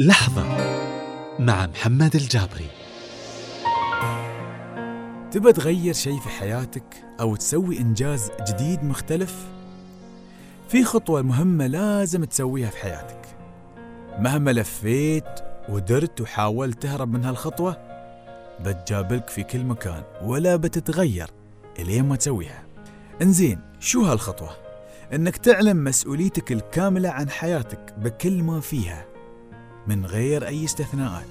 لحظة مع محمد الجابري تبى تغير شيء في حياتك أو تسوي إنجاز جديد مختلف؟ في خطوة مهمة لازم تسويها في حياتك مهما لفيت ودرت وحاولت تهرب من هالخطوة بتجابلك في كل مكان ولا بتتغير إلين ما تسويها إنزين شو هالخطوة؟ إنك تعلم مسؤوليتك الكاملة عن حياتك بكل ما فيها من غير أي استثناءات.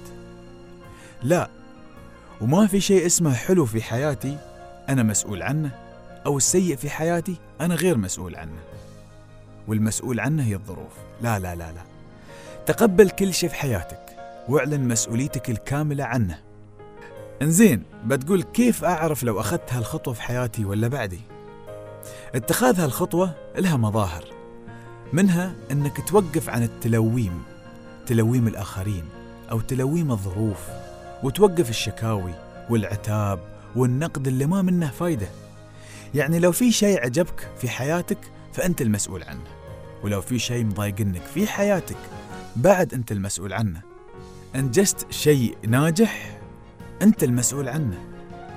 لا وما في شيء اسمه حلو في حياتي أنا مسؤول عنه أو السيء في حياتي أنا غير مسؤول عنه. والمسؤول عنه هي الظروف. لا لا لا لا. تقبل كل شيء في حياتك واعلن مسؤوليتك الكاملة عنه. انزين بتقول كيف أعرف لو أخذت هالخطوة في حياتي ولا بعدي؟ اتخاذ هالخطوة لها مظاهر منها أنك توقف عن التلويم. تلويم الآخرين أو تلويم الظروف وتوقف الشكاوي والعتاب والنقد اللي ما منه فايدة. يعني لو في شيء عجبك في حياتك فأنت المسؤول عنه ولو في شيء مضايقنك في حياتك بعد أنت المسؤول عنه. أنجزت شيء ناجح أنت المسؤول عنه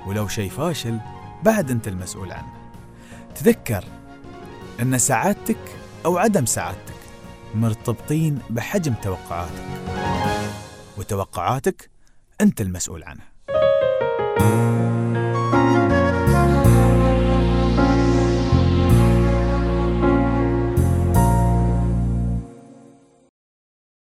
ولو شيء فاشل بعد أنت المسؤول عنه. تذكر أن سعادتك أو عدم سعادتك مرتبطين بحجم توقعاتك. وتوقعاتك أنت المسؤول عنها.